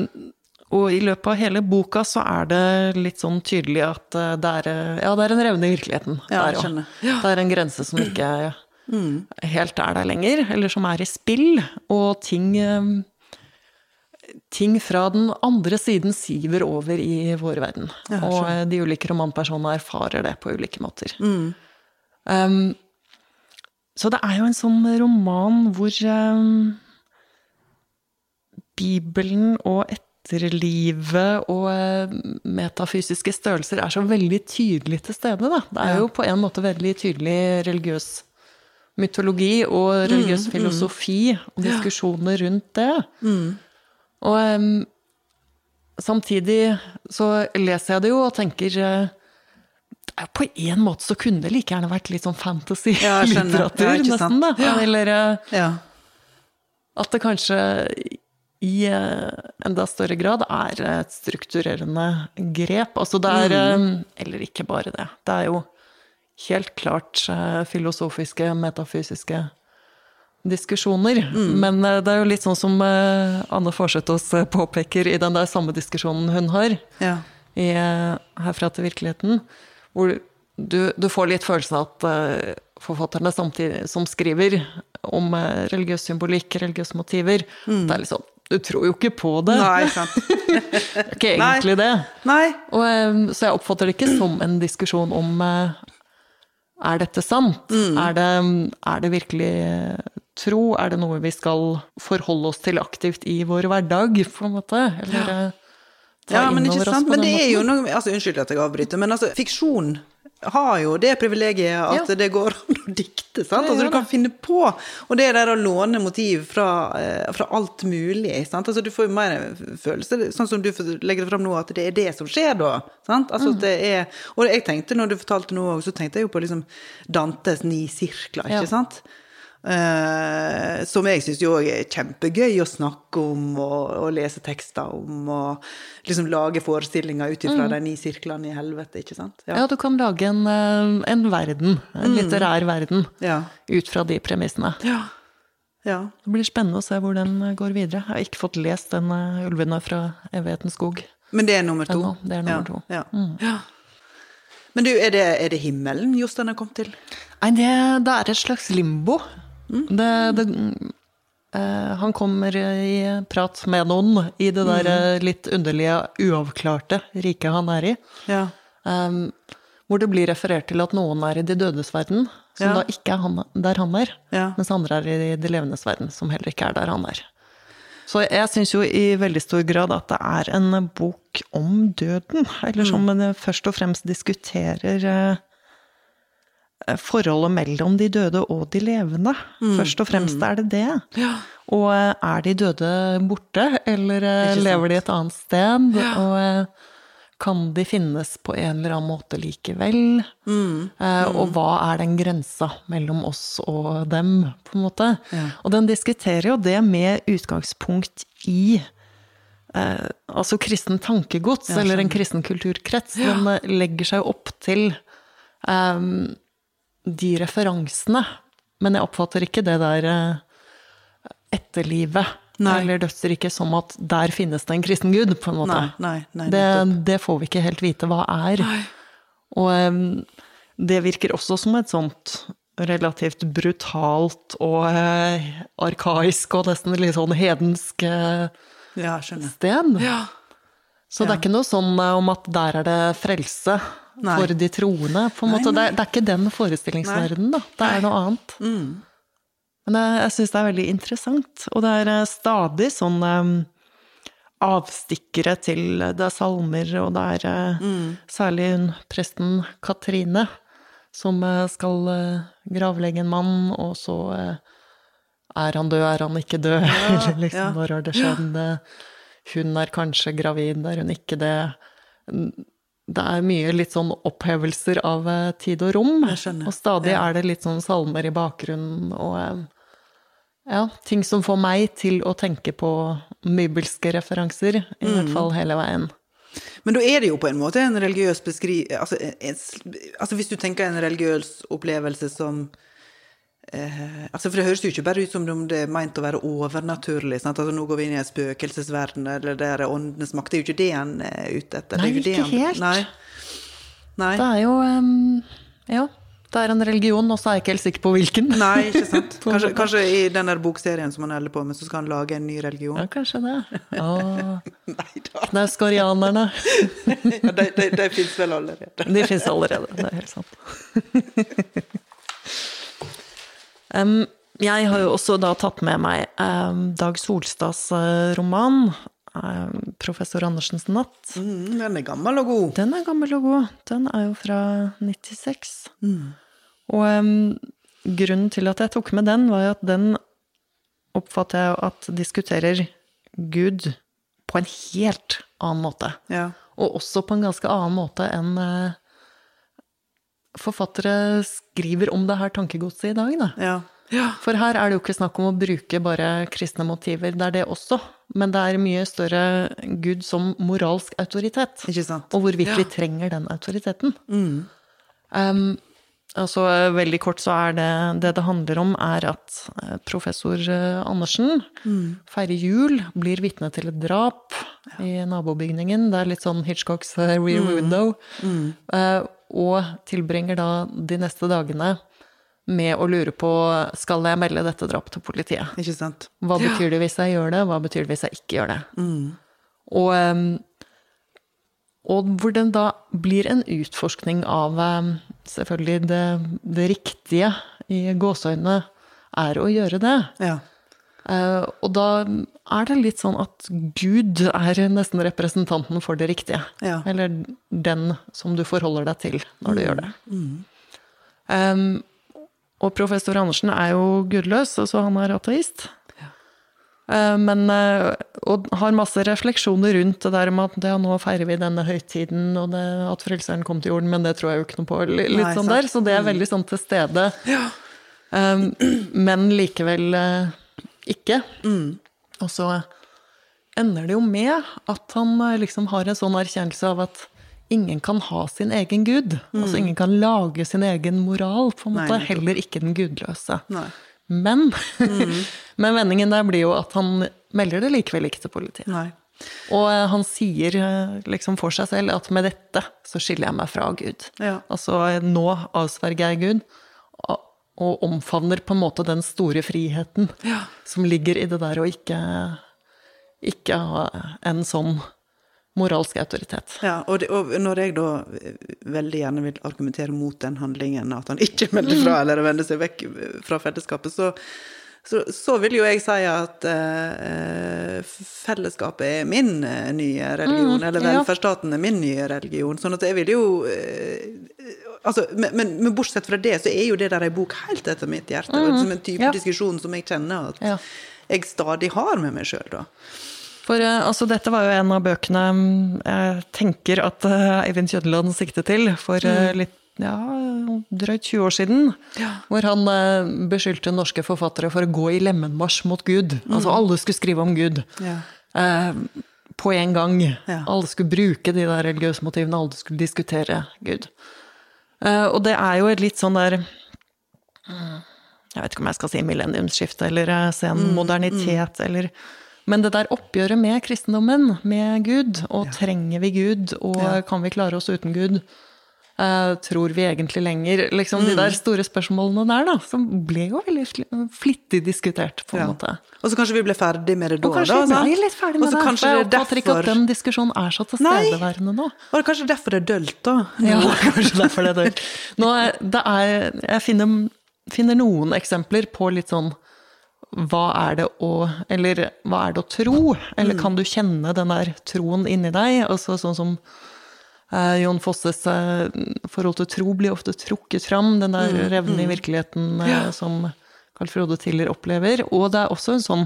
S1: og i løpet av hele boka så er det litt sånn tydelig at uh, det er, eh, ja, det er en revne i virkeligheten.
S2: Ja,
S1: der
S2: jeg
S1: Det er en grense som ikke helt er der lenger, eller som er i spill, og ting eh, Ting fra den andre siden siver over i vår verden.
S2: Ja,
S1: og eh, de ulike romanpersonene erfarer det på ulike måter. Um, så det er jo en sånn roman hvor um, Bibelen og etterlivet og eh, metafysiske størrelser er så veldig tydelig til stede. Da. Det er
S2: Ja.
S1: jo på en måte veldig tydelig religiøs mytologi og religiøs filosofi og diskusjoner rundt det. Og um, samtidig så leser jeg det jo og tenker jo På en måte så kunne det like gjerne vært litt sånn fantasy-litteratur,
S2: Ja,
S1: nesten. da.
S2: Ja.
S1: Eller uh,
S2: Ja.
S1: at det kanskje i uh, enda større grad er et strukturerende grep. Altså det er
S2: Mm.
S1: Eller ikke bare det. Det er jo helt klart filosofiske, metafysiske diskusjoner.
S2: Mm.
S1: Men eh, det er jo litt sånn som eh, Anne Forsøtås eh, påpeker i den der samme diskusjonen hun har
S2: ja.
S1: i Herfra til virkeligheten, hvor du, du får litt følelsen av at forfatterne samtidig, som skriver om religiøs symbolikk, religiøse motiver, det er litt sånn Du tror jo ikke på det.
S2: Mm. Nei, sant.
S1: Ikke egentlig det.
S2: Nei.
S1: Og, så jeg oppfatter det ikke som en diskusjon om er dette sant?
S2: Mm.
S1: Er, det, er det virkelig tro? Er det noe vi skal forholde oss til aktivt i vår hverdag, på en måte? Eller ja. ta
S2: Ja, men ikke sant. Men det er jo noe altså, Unnskyld at jeg avbryter, men altså, fiksjon har jo det privilegiet at
S1: Ja.
S2: det går an å dikte. sant? Altså, du kan finne på. Og det der å låne motiv fra, eh, fra alt mulig. sant? Altså, Du får jo mer følelse, sånn som du legger det fram nå, at det er det som skjer da. sant? Altså, mm. det er, Og jeg tenkte, når du fortalte noe, så tenkte jeg jo på liksom Dantes ni sirkler, ikke
S1: Ja.
S2: sant? Eh, som jeg syns jo er kjempegøy å snakke om og, og lese tekster om. Og liksom lage forestillinger ut ifra de ni sirklene i helvete, ikke sant?
S1: Ja, du kan lage en, eh, en verden, en litterær verden,
S2: Ja.
S1: ut fra de premissene.
S2: ja. ja.
S1: Det blir spennende å se hvor den eh, går videre. Jeg har ikke fått lest den uh, 'Ulvene fra evighetens skog'.
S2: Men det er nummer to?
S1: Ennå, det er nummer to.
S2: Ja. ja. Men du, er det, er det himmelen Jostein har kommet til?
S1: Nei, det, det er et slags limbo. Det, det, Uh, han kommer i prat med noen i det der mm. litt underlige, uavklarte riket han er i.
S2: Ja.
S1: Um, hvor det blir referert til at noen er i de dødes verden, som
S2: Ja.
S1: da ikke er han, der han er.
S2: Ja.
S1: Mens andre er i de levendes verden, som heller ikke er der han er. Så jeg syns jo i veldig stor grad at det er en bok om døden. Eller som mm. først og fremst diskuterer eh, forholdet mellom de døde og de levende. Først og fremst er det det.
S2: Ja.
S1: Og eh, er de døde borte, eller eh, lever de et annet sted? Og eh, kan de finnes på en eller annen måte likevel? Eh, og hva er den grensa mellom oss og dem, på en måte?
S2: Ja.
S1: Og den diskuterer jo det med utgangspunkt i eh, altså kristen tankegods, eller en kristen kulturkrets. Den eh, legger seg opp til eh, de referansene. Men jeg oppfatter ikke det der eh, etterlivet
S2: Nei.
S1: eller dødsriket som at der finnes det en kristen gud, på en måte.
S2: Nei, nei,
S1: det, det får vi ikke helt vite hva er. Og det virker også som et sånt relativt brutalt og eh, arkaisk og nesten litt sånn hedensk eh,
S2: Ja, skjønner.
S1: sted.
S2: Ja.
S1: Så det er ikke noe sånn eh, om at der er det frelse
S2: Nei.
S1: for de troende, på en
S2: Nei,
S1: måte. Det, er, det er ikke den forestillingsverdenen, da. Det er noe annet.
S2: Mm.
S1: Men jeg, jeg syns det er veldig interessant, og det er eh, stadig sånn um, avstikkere til Det er salmer, og det er mm. særlig hun presten Katrine som eh, skal eh, gravlegge en mann, og så eh, er han død, er han ikke død? Eller liksom,
S2: ja.
S1: når har det skjedd? Hun er kanskje gravid, er hun ikke det? Det er mye litt sånn opphevelser av eh, tid og rom. Og stadig
S2: Ja.
S1: er det litt sånn salmer i bakgrunnen og eh, ja, ting som får meg til å tenke på mybelske referanser, i
S2: Mm.
S1: hvert fall hele veien.
S2: Men da er det jo på en måte en religiøs beskri... Altså, en, altså hvis du tenker en religiøs opplevelse som eh, altså For det høres jo ikke bare ut som om det er meint å være overnaturlig. Sant? Altså Nå går vi inn i en spøkelsesverden, eller det er åndenes makt. Det er jo ikke det han er ute etter.
S1: Nei,
S2: det
S1: ikke helt.
S2: Nei. Nei.
S1: Det er jo um, Ja, det er en religion, og så er jeg ikke helt sikker på hvilken.
S2: Nei, ikke sant. Kanskje, kanskje i den bokserien som han holder på med, så skal han lage en ny religion?
S1: Ja, kanskje det. Å, er skorianerne.
S2: Ja, de de, de fins vel allerede.
S1: De fins allerede, det er helt sant. Em, jeg har jo også da tatt med meg um, Dag Solstads eh, roman, Um, 'Professor Andersens natt'.
S2: Mm, den er gammel og god.
S1: Den er gammel og god. Den er jo fra 96. Og em, grunnen til at jeg tok med den, var jo at den oppfatter jeg at diskuterer Gud på en helt annen måte.
S2: Ja.
S1: Og også på en ganske annen måte enn eh, forfattere skriver om det her tankegodset i dag, da.
S2: Ja. ja.
S1: For her er det jo ikke snakk om å bruke bare kristne motiver, det er det også. Men det er mye større Gud som moralsk autoritet. Og hvorvidt
S2: Ja.
S1: vi trenger den autoriteten.
S2: Mm.
S1: Um, altså, veldig kort så er det det det handler om, er at eh, professor eh, Andersen
S2: Mm.
S1: feirer jul, blir vitne til et drap i nabobygningen. Det er litt sånn Hitchcocks eh, Rear Window.
S2: Mm.
S1: Eh, og tilbringer da de neste dagene med å lure på skal jeg melde dette drapet til politiet.
S2: Ikke sant.
S1: Hva betyr det hvis jeg gjør det, hva betyr det hvis jeg ikke gjør det?
S2: Mm.
S1: Og, og hvor den da blir en utforskning av selvfølgelig det, det riktige i gåseøynene er å gjøre det.
S2: Ja.
S1: Eh, og da er det litt sånn at Gud er nesten representanten for det riktige.
S2: Ja.
S1: Eller den som du forholder deg til når du gjør det. Um, og professor Andersen er jo gudløs, altså han er ateist. Eh, Men, eh, og har masse refleksjoner rundt det der med at ja, nå feirer vi denne høytiden, og det, at frelseren kom til jorden, men det tror jeg jo ikke noe på. Litt
S2: Nei,
S1: sånn
S2: sant.
S1: der, Så det er veldig sånn til stede. Um, men likevel uh, ikke. Og så ender det jo med at han eh, liksom har en sånn erkjennelse av at ingen kan ha sin egen gud. Altså ingen kan lage sin egen moral, på en måte.
S2: Nei.
S1: Heller ikke den gudløse.
S2: Nei.
S1: Men, men vendingen der blir jo at han melder det likevel ikke til politiet.
S2: Nei.
S1: Og eh, han sier eh, liksom for seg selv at med dette så skiller jeg meg fra Gud.
S2: Ja.
S1: Altså nå avsverger jeg Gud, og- omfavner på en måte den store friheten
S2: Ja.
S1: som ligger i det der å ikke, ikke ha en sånn moralsk autoritet.
S2: Ja, og, det, og når jeg da eh, veldig gjerne vil argumentere mot den handlingen, at han ikke melder fra eller vender seg vekk eh, fra fellesskapet, så, så, så vil jo jeg si at eh, fellesskapet er min eh, nye religion,
S1: Mm,
S2: eller
S1: ja.
S2: velferdsstaten er min nye religion. Sånn at jeg vil jo eh, altså, men, men, men bortsett fra det, så er jo det der ei bok helt etter mitt hjerte. Mm. som en type
S1: Mm, ja.
S2: diskusjon som jeg kjenner at
S1: Ja.
S2: jeg stadig har med meg sjøl, da.
S1: For eh, altså, dette var jo en av bøkene mm, jeg tenker at eh, Eivind Kjødeland siktet til for mm. litt ja, drøyt 20 år siden.
S2: Ja.
S1: Hvor han eh, beskyldte norske forfattere for å gå i lemenmarsj mot Gud. Altså alle skulle skrive om Gud.
S2: Ja.
S1: Eh, på en gang. Alle skulle bruke de der religiøse motivene, alle skulle diskutere Gud. Eh, og det er jo et litt sånn der mm, Jeg vet ikke om jeg skal si millenniumsskifte eller se sen modernitet eller Men det der oppgjøret med kristendommen, med Gud, og trenger vi Gud, og
S2: Ja.
S1: kan vi klare oss uten Gud? Eh, tror vi egentlig lenger? Liksom De der store spørsmålene der, da, som ble jo veldig flittig diskutert, på en
S2: Ja.
S1: måte.
S2: Og så kanskje vi ble ferdig med det da.
S1: Og kanskje
S2: da,
S1: vi ble litt ferdig med det.
S2: kanskje det er
S1: derfor... ikke at den diskusjonen er så tilstedeværende nå.
S2: Og det er kanskje derfor det er dølt, da.
S1: Ja, kanskje derfor det er dølt. Nå det er, jeg finner, finner noen eksempler på litt sånn hva er det å Eller hva er det å tro? Eller kan du kjenne den der troen inni deg? Altså sånn som Jon Fosses eh, forhold til tro blir ofte trukket fram, den der revnen i virkeligheten eh, som Carl Frode Tiller opplever. Og det er også en sånn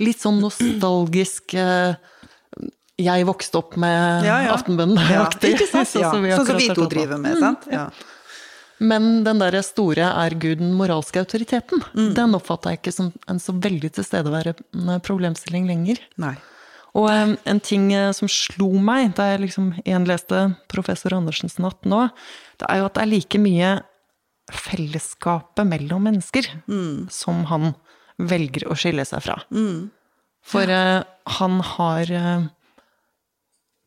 S1: litt sånn nostalgisk eh, jeg vokste opp med
S2: Ja, ja.
S1: Aftenbønnen-aktig.
S2: Ja, sant? Ja.
S1: vi
S2: Sånn som vi to driver med, sant? Ja.
S1: Men den der store er Gud den moralske autoriteten.
S2: Mm.
S1: Den oppfatta jeg ikke som en så veldig tilstedeværende problemstilling lenger.
S2: Nei.
S1: Og en ting eh, som slo meg da jeg liksom gjenleste professor Andersens natt nå, det er jo at det er like mye fellesskapet mellom mennesker
S2: Mm.
S1: som han velger å skille seg fra. For eh, han har uh,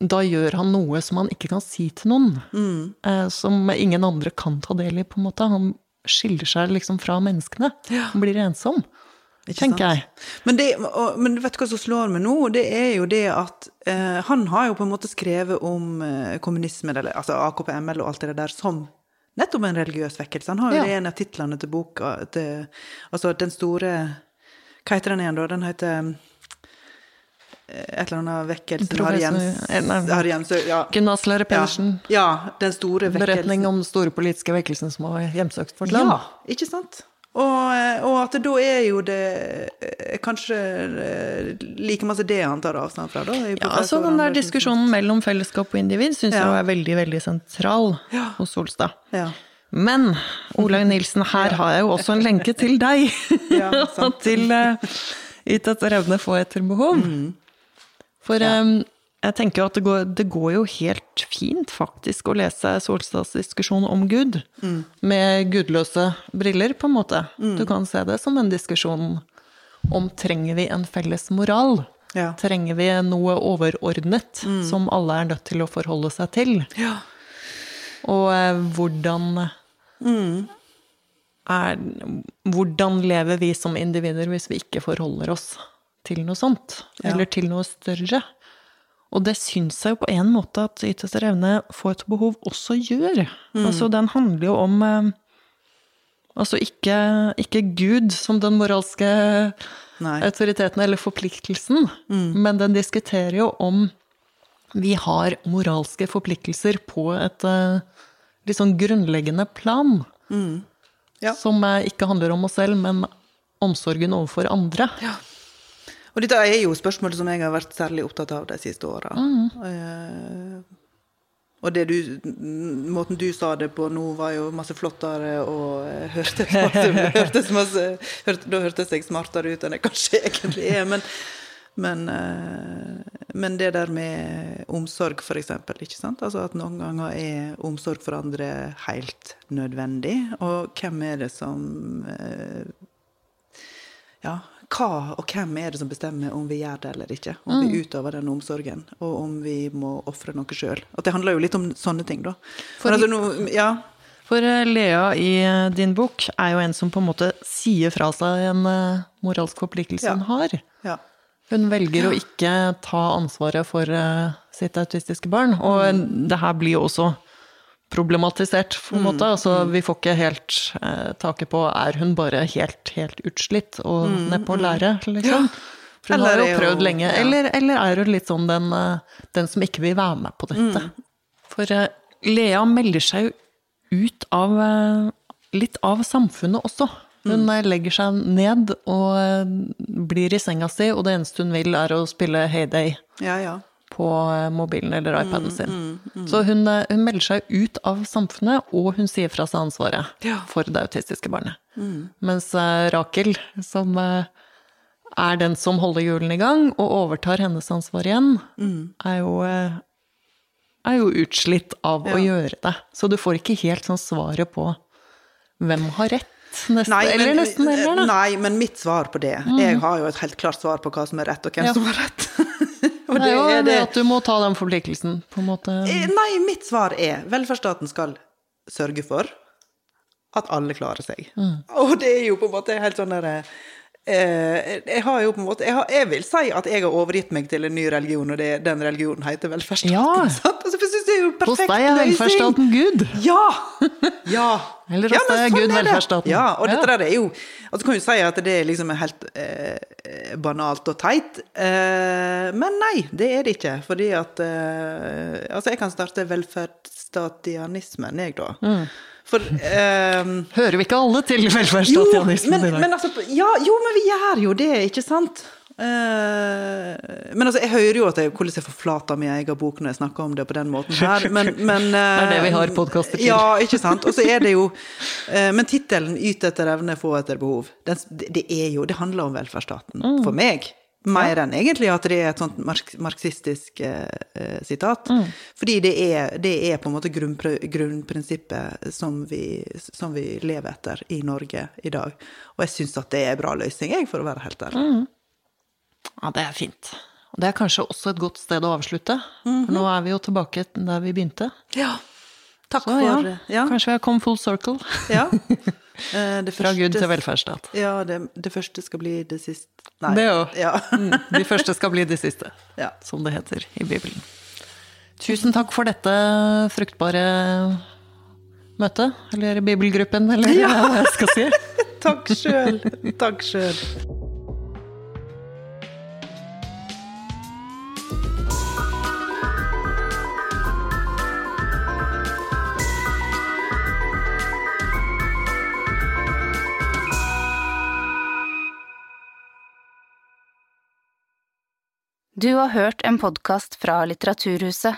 S1: Da gjør han noe som han ikke kan si til noen.
S2: Mm.
S1: Uh, som ingen andre kan ta del i, på en måte. Han skiller seg liksom fra menneskene. Han blir ensom, tenker jeg.
S2: Men, det, og, men vet du hva som slår meg nå? Det er jo det at eh, han har jo på en måte skrevet om eh, kommunisme, eller altså AKP-ML og alt det der, som nettopp en religiøs vekkelse. Han har jo
S1: Ja.
S2: det en av titlene til boka. Til, altså den store Hva heter den igjen, da? Den heter eh, et eller annet vekkelse Harry Jens,
S1: eh, nei.
S2: Harry Jensø, ja. Ja, ja, den store vekkelsen.
S1: Beretning om den store politiske vekkelsen som har hjemsøkt vårt land.
S2: Ja, ikke sant? Og, eh, og at da er jo det eh, kanskje eh, like masse det han tar avstand fra, da?
S1: Ja, altså Den der diskusjonen mellom fellesskap og individ syns
S2: Ja.
S1: jeg er veldig veldig sentral
S2: Ja.
S1: hos Solstad.
S2: Ja.
S1: Men Olaug Nilsen, her har jeg jo også en lenke til deg. Til uh, Yt etter evne, få etter behov.
S2: Mm.
S1: For eh, jeg tenker at det går, det går jo helt fint faktisk å lese Solstads diskusjon om Gud
S2: Mm.
S1: med gudløse briller, på en måte. Du kan se det som en diskusjon om trenger vi en felles moral?
S2: Ja.
S1: Trenger vi noe overordnet som alle er nødt til å forholde seg til?
S2: Ja.
S1: Og eh, hvordan er Hvordan lever vi som individer hvis vi ikke forholder oss til noe sånt?
S2: Ja.
S1: Eller til noe større? Og det syns jeg jo på en måte at Yt etter evne, får et behov også gjør. Altså, den handler jo om eh, Altså ikke, ikke Gud som den moralske
S2: Nei.
S1: autoriteten eller forpliktelsen, men den diskuterer jo om vi har moralske forpliktelser på et eh, litt sånn grunnleggende plan.
S2: Ja.
S1: Som eh, ikke handler om oss selv, men omsorgen overfor andre.
S2: Ja. Og dette er jo spørsmål som jeg har vært særlig opptatt av de siste åra. Eh, og det du, måten du sa det på nå, var jo masse flottere og hørtes masse, hørtes masse hørte, Da hørtes jeg smartere ut enn jeg kanskje egentlig er. Men, men, eh, men det der med omsorg, sant? Altså at noen ganger er omsorg for andre helt nødvendig. Og hvem er det som eh, ja, hva og hvem er det som bestemmer om vi gjør det eller ikke? Om
S1: Mm.
S2: vi utøver den omsorgen, og om vi må ofre noe sjøl. Det handler jo litt om sånne ting, da.
S1: For-
S2: altså, no, ja,
S1: For eh, Lea i eh, din bok er jo en som på en måte sier fra seg en eh, moralsk forpliktelse
S2: Ja.
S1: hun har.
S2: ja.
S1: Hun velger å ikke ta ansvaret for sitt autistiske barn. Og eh, det her blir jo også problematisert, på en måte. Altså, vi får ikke helt eh, taket på er hun bare helt, helt utslitt og nedpå å lære, liksom. For hun
S2: Eller
S1: har jo prøvd
S2: hun-
S1: lenge.
S2: ja.
S1: Eller, eller er hun litt sånn den, eh, den som ikke vil være med på dette? For eh, Lea melder seg jo ut av eh, litt av samfunnet også. Hun legger seg ned og eh, blir i senga si, og det eneste hun vil, er å spille Heyday
S2: Ja, ja.
S1: På eh, mobilen eller iPaden sin. Så hun, eh, hun melder seg ut av samfunnet, og hun sier fra seg ansvaret
S2: Ja.
S1: for det autistiske barnet. Mens eh, Rakel, som er den som holder hjulene i gang, og overtar hennes ansvar igjen, er jo er jo utslitt av å gjøre det. Så du får ikke helt sånn svaret på hvem har rett, nesten, nei,
S2: men,
S1: nesten heller, da. Mm.
S2: nei, men mitt svar på det Jeg har jo et helt klart svar på hva som er rett, og hvem
S1: Ja.
S2: som har rett. og
S1: Det er det at du må ta den forpliktelsen, på en måte.
S2: Eh, Nei, mitt svar er velferdsstaten skal sørge for at alle klarer seg.
S1: Mm.
S2: Og det er jo på en måte helt sånn derre eh, jeg har jo på en måte jeg, har, jeg vil si at jeg har overgitt meg til en ny religion, og det, den religionen heter velferdsstaten.
S1: Ja.
S2: sant? Altså, for er jo
S1: Hos deg er velferdsstaten Gud.
S2: Ja! Ja.
S1: Eller hos
S2: ja,
S1: deg er
S2: sånn
S1: Gud
S2: er
S1: velferdsstaten.
S2: Ja, og dette der er jo Altså, du kan jo si at det er liksom helt eh, banalt og teit, eh, men nei, det er det ikke. Fordi at eh, Altså, jeg kan starte velferdsstatianismen, jeg, da.
S1: Mm.
S2: For eh,
S1: Hører vi ikke alle til
S2: jo,
S1: velferdsstatianismen
S2: men,
S1: i dag?
S2: men altså, ja, jo, men vi gjør jo det, ikke sant? Eh, men altså, jeg hører jo at jeg, hvordan jeg forflater min egen bok når jeg snakker om det på den måten her, men, men
S1: Det er det vi
S2: eh,
S1: har podkaster til.
S2: Ja, ikke sant? Og så er det jo eh, Men tittelen 'Yt etter evne, få etter behov', det, det er jo Det handler om velferdsstaten.
S1: Mm.
S2: For meg. Mer enn egentlig at det er et sånt marxistisk eh, eh, sitat.
S1: Mm.
S2: Fordi det er, det er på en måte grunnpr grunnprinsippet som vi, som vi lever etter i Norge i dag. Og jeg syns at det er en bra løsning, jeg, for å være helt ærlig.
S1: Mm. Ja, det er fint. Og det er kanskje også et godt sted å avslutte.
S2: Mhm.
S1: For nå er vi jo tilbake der vi begynte.
S2: Ja. Takk
S1: Så
S2: for
S1: ja,
S2: ja.
S1: kanskje vi har kommet full circle.
S2: ja. Eh, det
S1: Fra Gud til velferdsstat.
S2: Ja, det, det første skal bli det siste Nei.
S1: Det òg.
S2: Ja.
S1: De første skal bli de siste,
S2: Ja.
S1: som det heter i Bibelen. Tusen takk for dette fruktbare møtet, eller bibelgruppen, eller hva jeg skal si.
S2: Takk sjøl. Takk sjøl.
S3: Du har hørt en podkast fra Litteraturhuset.